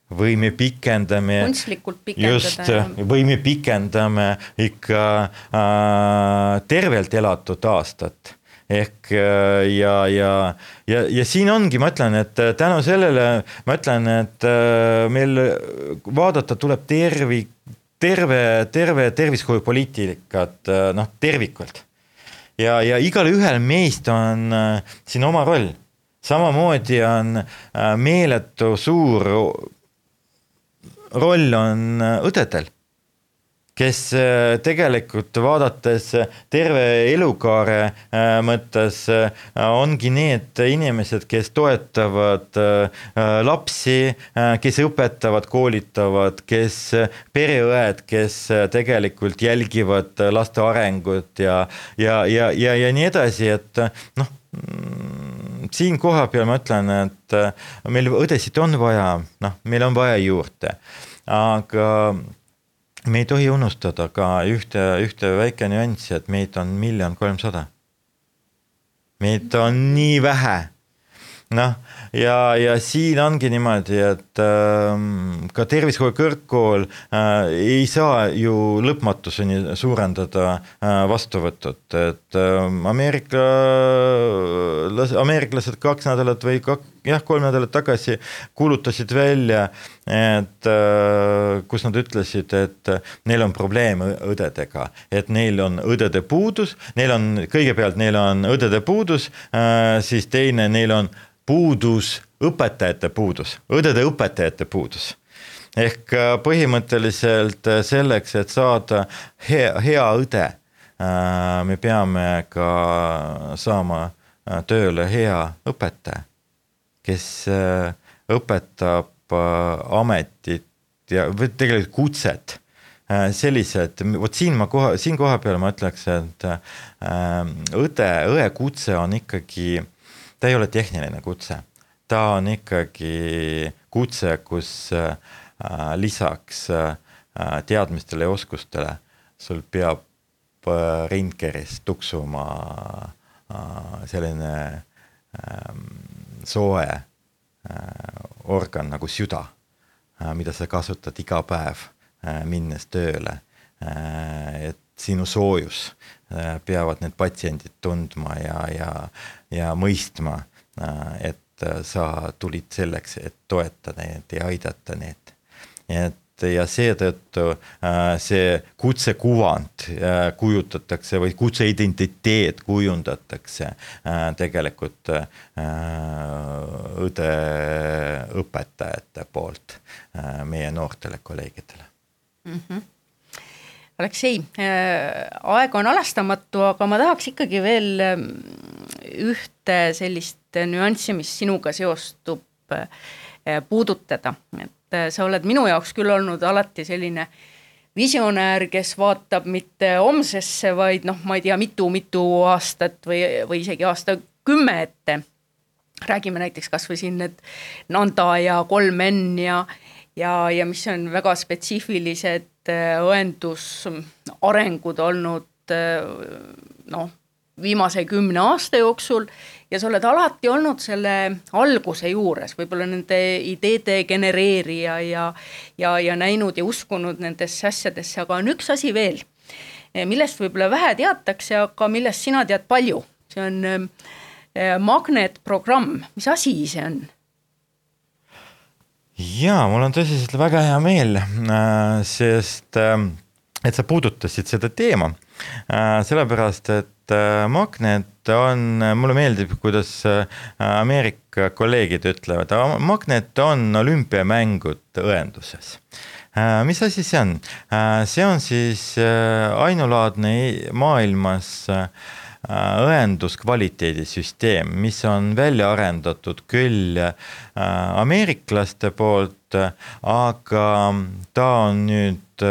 või me pikendame. kunstlikult pikendada. just, või me pikendame ikka äh, tervelt elatud aastat ehk äh, ja, ja, ja, ja siin ongi, ma ütlen, et äh, tänu sellele ma ütlen, et äh, meil vaadata tuleb tervi, terve, terve tervishoiupoliitikat noh, tervikult. Ja, ja igalühel meist on siin oma roll. Samamoodi on meeletu suur roll on äh, õdedel, kes äh, tegelikult vaadates terve elukaare äh, mõttes ongi need inimesed, kes toetavad lapsi, kes õpetavad, koolitavad, kes pereõed, kes tegelikult jälgivad laste arengut ja, ja, ja, ja, ja nii edasi, et noh mm, siin kohapeal ma ütlen, et meil õdesid on vaja, noh, meil on vaja juurde. Aga me ei tohi unustada ka ühte, ühte väike nüanssi, et meid on miljon kolmsada. meid on nii vähe. noh, ja, ja siin ongi niimoodi, et äh, ka tervishoiu kõrgkool äh, ei saa ju lõpmatuseni suurendada äh, vastuvõtut, et äh, Ameerika, ameeriklased kaks nädalat või kak, jah, kolm nädalat tagasi kuulutasid välja, et äh, kus nad ütlesid, et neil on probleem õdedega, et neil on õdede puudus, neil on, kõigepealt neil on õdede puudus äh,, siis teine, neil on puudus, õpetajate puudus, õdede õpetajate puudus. Ehk äh, põhimõtteliselt äh, selleks, et saada hea, hea õde, äh, me peame ka saama tööle hea õpetaja, kes õpetab ametit ja, või tegelikult kutset sellised, vot siin ma koha, siin kohapeal ma ütleks, et õde, õe kutse on ikkagi ta ei ole tehniline kutse, ta on ikkagi kutse, kus äh, lisaks äh, teadmistele ja oskustele sul peab äh, ringkeris tuksuma selline äh, soe organ nagu süda mida sa kasutad iga päev minnes tööle. Et sinu soojus peavad need patsiendid tundma ja, ja, ja mõistma, äh, et äh, sa tulid selleks, et toetada neid ja aidata neid. et ja seetõttu see kutsekuvand kujutatakse või kutseidentiteet kujundatakse tegelikult õde õpetajate poolt meie noortele kolleegidele mm. -hmm Aleksei, äh, aeg on halastamatu, aga ma tahaks ikkagi veel ühte sellist nüanssi, mis sinuga seostub, äh, puudutada, et äh, sa oled minu jaoks küll olnud alati selline visionäär, kes vaatab mitte homsesse, vaid noh, ma ei tea mitu,, mitu-mitu aastat või, või isegi aastakümme ette. räägime näiteks kasvõi siin need Nanda ja kolm N ja, ja, ja mis on väga spetsiifilised äh, õendusarengud olnud noh, viimase kümne aasta jooksul ja sa oled alati olnud selle alguse juures, võib-olla nende ideede genereerija ja, ja, ja näinud ja uskunud nendesse asjadesse, aga on üks asi veel, millest võib-olla vähe teatakse, aga millest sina tead palju, see on äh, magnetprogramm, mis asi see on? ja mul on tõsiselt väga hea meel, äh, sest ähm, et sa puudutasid seda teema, äh, sellepärast et äh, magnet on, mulle meeldib, kuidas Ameerika kolleegid ütlevad, magnet on olümpiamängud õenduses mis asi see on? see on siis ainulaadne maailmas õenduskvaliteedisüsteem, mis on välja arendatud küll ameeriklaste poolt, aga ta on nüüd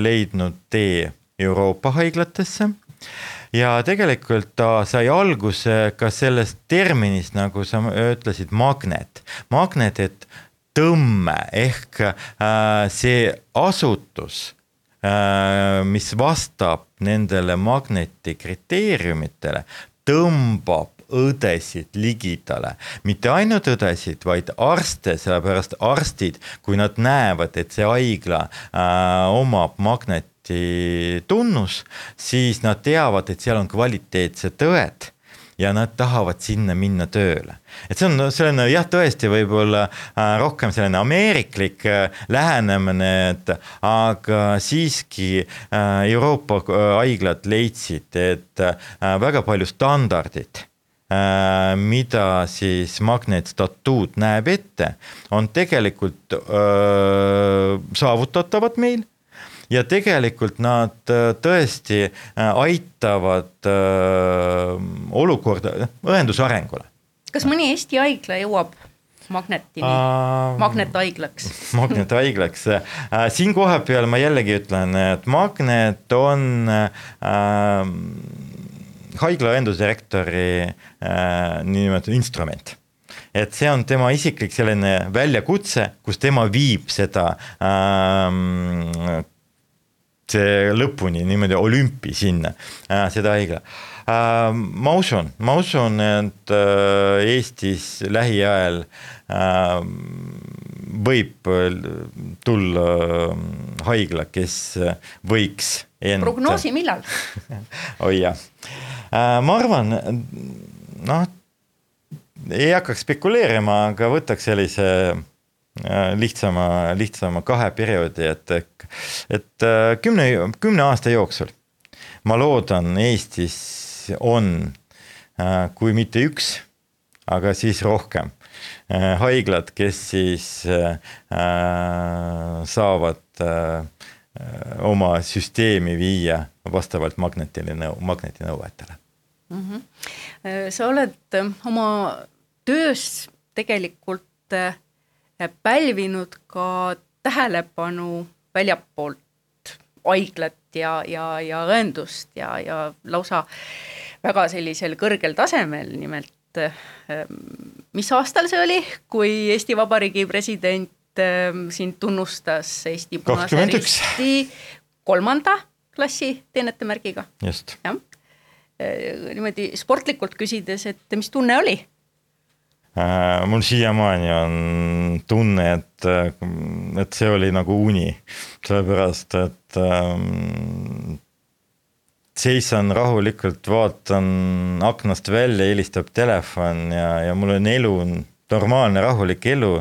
leidnud tee Euroopa haiglatesse ja tegelikult ta sai alguse ka sellest terminist, nagu sa ütlesid, magnet. magnet, et tõmme ehk äh, see asutus äh,, mis vastab nendele magneti kriteeriumitele, tõmbab õdesid ligidale, mitte ainult õdesid, vaid arste, sellepärast arstid, kui nad näevad, et see haigla äh, omab magnet tunnus, siis nad teavad, et seal on kvaliteetsed õed ja nad tahavad sinna minna tööle. et see on selline jah, tõesti võib-olla äh, rohkem selline ameeriklik äh, lähenemine, et aga siiski äh, Euroopa haiglad leidsid, et väga palju standardid mida siis magnetstatuut näeb ette, on tegelikult öö, saavutatavad meil ja tegelikult nad äh, tõesti äh, aitavad äh, olukorda, õenduse arengule. kas mõni Eesti haigla jõuab magnetini uh,, magnethaiglaks magnethaiglaks siin kohapeal ma jällegi ütlen, et magnet on äh, haigla õendusdirektori äh, niinimetatud instrument. Et see on tema isiklik selline väljakutse, kus tema viib seda ähm, lõpuni niimoodi olümpi sinna äh,, seda haigla äh,. ma usun, ma usun, et äh, Eestis lähiajal äh, võib tulla äh, haigla, kes võiks enda. prognoosi millal oi jah äh,, ma arvan, noh, ei hakkaks spekuleerima, aga võtaks sellise lihtsama, lihtsama kahe perioodi, et, et äh, kümne, kümne aasta jooksul ma loodan, Eestis on, äh, kui mitte üks, aga siis rohkem haiglad, kes siis saavad oma süsteemi viia vastavalt magnetile nõu, magnetinõuetele mm. -hmm. sa oled oma töös tegelikult pälvinud ka tähelepanu väljapoolt haiglat ja, ja, ja õendust ja, ja lausa väga sellisel kõrgel tasemel, nimelt mis aastal see oli, kui Eesti Vabariigi president ähm, sind tunnustas Eesti Punase Risti kolmanda klassi teenetemärgiga? just. jah, äh, niimoodi sportlikult küsides, et mis tunne oli? Äh, mul siiamaani on tunne, et, et see oli nagu uni, sellepärast et ähm, seisan rahulikult, vaatan aknast välja, helistab telefon ja, ja mul on elu, normaalne rahulik elu.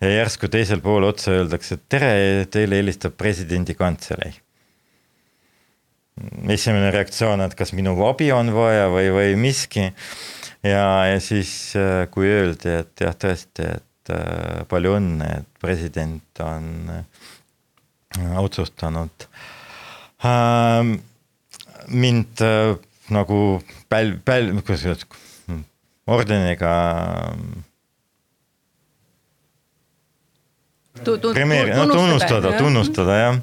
ja järsku teisel pool otsa öeldakse, et tere, teile helistab presidendi kantselei. esimene reaktsioon, et kas minu abi on vaja või, või miski ja, ja siis, äh, kui öeldi, et jah, tõesti, et äh, palju õnne, et president on äh, otsustanud äh, mind nagu päl-, päl-, kuidas öelda, ordeniga premeeri-, no tunnustada, tunnustada jah,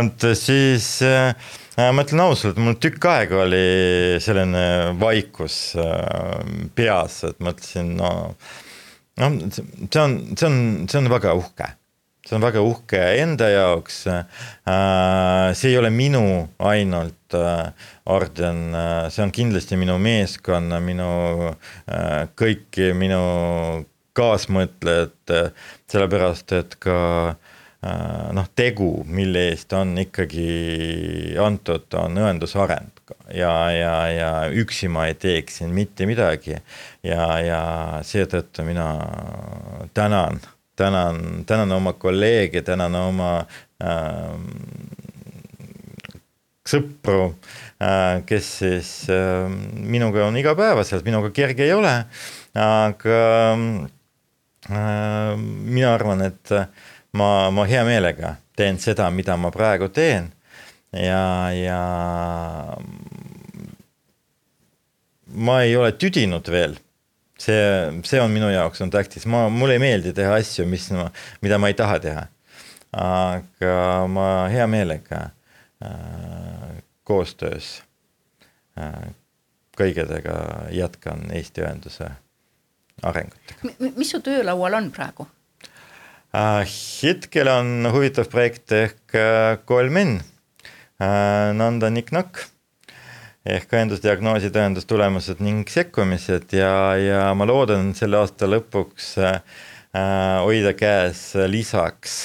et siis äh, Äh, ma ütlen ausalt, mul tükk aega oli selline vaikus äh, peas, et mõtlesin, no noh, see on, see on, see on väga uhke see on väga uhke enda jaoks. Äh, see ei ole minu ainult orden, see on kindlasti minu meeskonna, minu kõiki minu kaasmõtlejad, sellepärast et ka Äh, noh, tegu, mille eest on ikkagi antud, on õendusareng ja, ja, ja üksi ma ei teeks siin mitte midagi. ja, ja seetõttu mina tänan, tänan, tänan oma kolleege, tänan oma äh, sõpru äh,, kes siis äh, minuga on igapäevaselt, minuga kerge ei ole, aga äh, mina arvan, et äh, ma, ma hea meelega teen seda, mida ma praegu teen. Ja, ja ma ei ole tüdinud veel. See, see on minu jaoks on tähtis, ma, mulle ei meeldi teha asju, mis mida ma ei taha teha. aga ma hea meelega äh, koostöös äh, kõigedega jätkan Eesti ühenduse arengut. mis su töölaual on praegu äh,? hetkel on huvitav projekt ehk äh, Kolmin äh,, Nanda Niknak ehk õendusdiagnoosi tõendustulemused ning sekkumised ja, ja ma loodan selle aasta lõpuks äh, hoida käes lisaks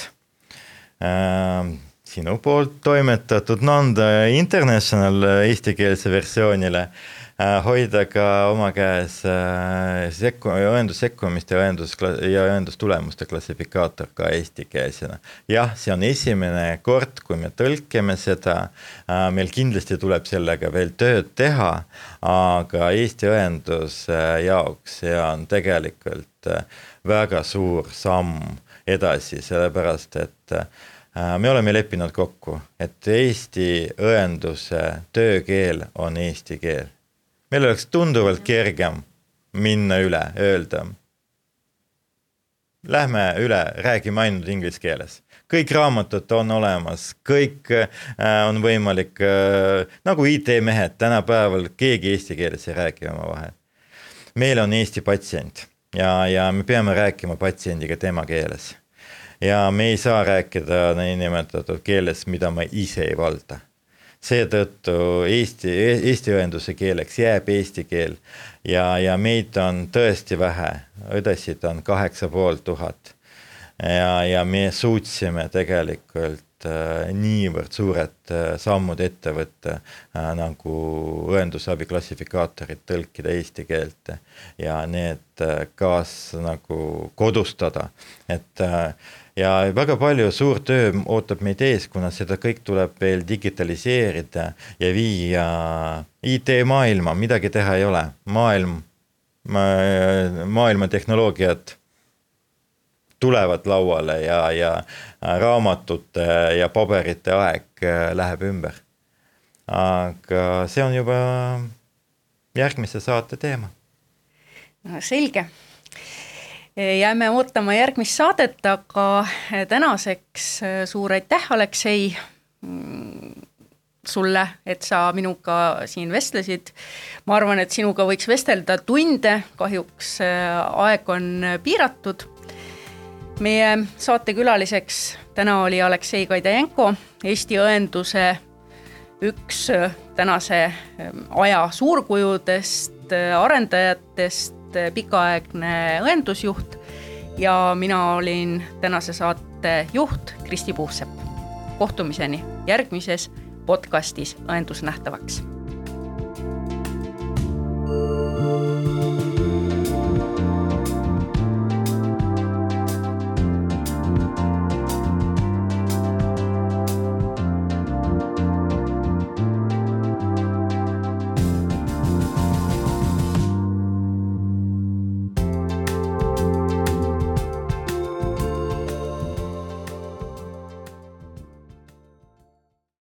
äh, sinu poolt toimetatud Nanda International eestikeelse versioonile Äh, hoida ka oma käes äh, sekku-, õendussekkumiste ja õendus- ja õendustulemuste klassifikaator ka eestikeelsena. jah, see on esimene kord, kui me tõlkime seda, äh, meil kindlasti tuleb sellega veel tööd teha, aga Eesti õenduse jaoks see on tegelikult väga suur samm edasi, sellepärast et me oleme leppinud kokku, et Eesti õenduse töökeel on eesti keel meil oleks tunduvalt kergem minna üle, öelda. Lähme üle, räägime ainult inglise keeles, kõik raamatud on olemas, kõik äh, on võimalik äh,, nagu IT-mehed tänapäeval, keegi eesti keeles ei räägi omavahel. meil on Eesti patsient ja, ja me peame rääkima patsiendiga tema keeles. ja me ei saa rääkida niinimetatud keeles, mida me ise ei valda seetõttu Eesti, Eesti õenduse keeleks jääb eesti keel. Ja, ja meid on tõesti vähe, õdesid on kaheksa pool tuhat. ja, ja me suutsime tegelikult äh, niivõrd suured äh, sammud ette võtta äh, nagu õendusabi klassifikaatorid tõlkida eesti keelt ja need äh, kaas nagu kodustada, et äh, ja väga palju suur töö ootab meid ees, kuna seda kõik tuleb veel digitaliseerida ja viia IT-maailma, midagi teha ei ole, maailm ma,, maailma tehnoloogiad tulevad lauale ja, ja raamatute ja paberite aeg äh, läheb ümber. aga see on juba järgmise saate teema. selge jääme ootama järgmist saadet, aga tänaseks äh, suur aitäh, Aleksei, mm, sulle, et sa minuga siin vestlesid. ma arvan, et sinuga võiks vestelda tunde, kahjuks aeg on piiratud. meie saatekülaliseks täna oli Aleksei Kaidajenko, Eesti õenduse üks tänase aja suurkujudest, arendajatest, olnud eh, pikaaegne õendusjuht ja mina olin tänase saate juht Kristi Puusepp. kohtumiseni järgmises podcastis Õendus nähtavaks. thank you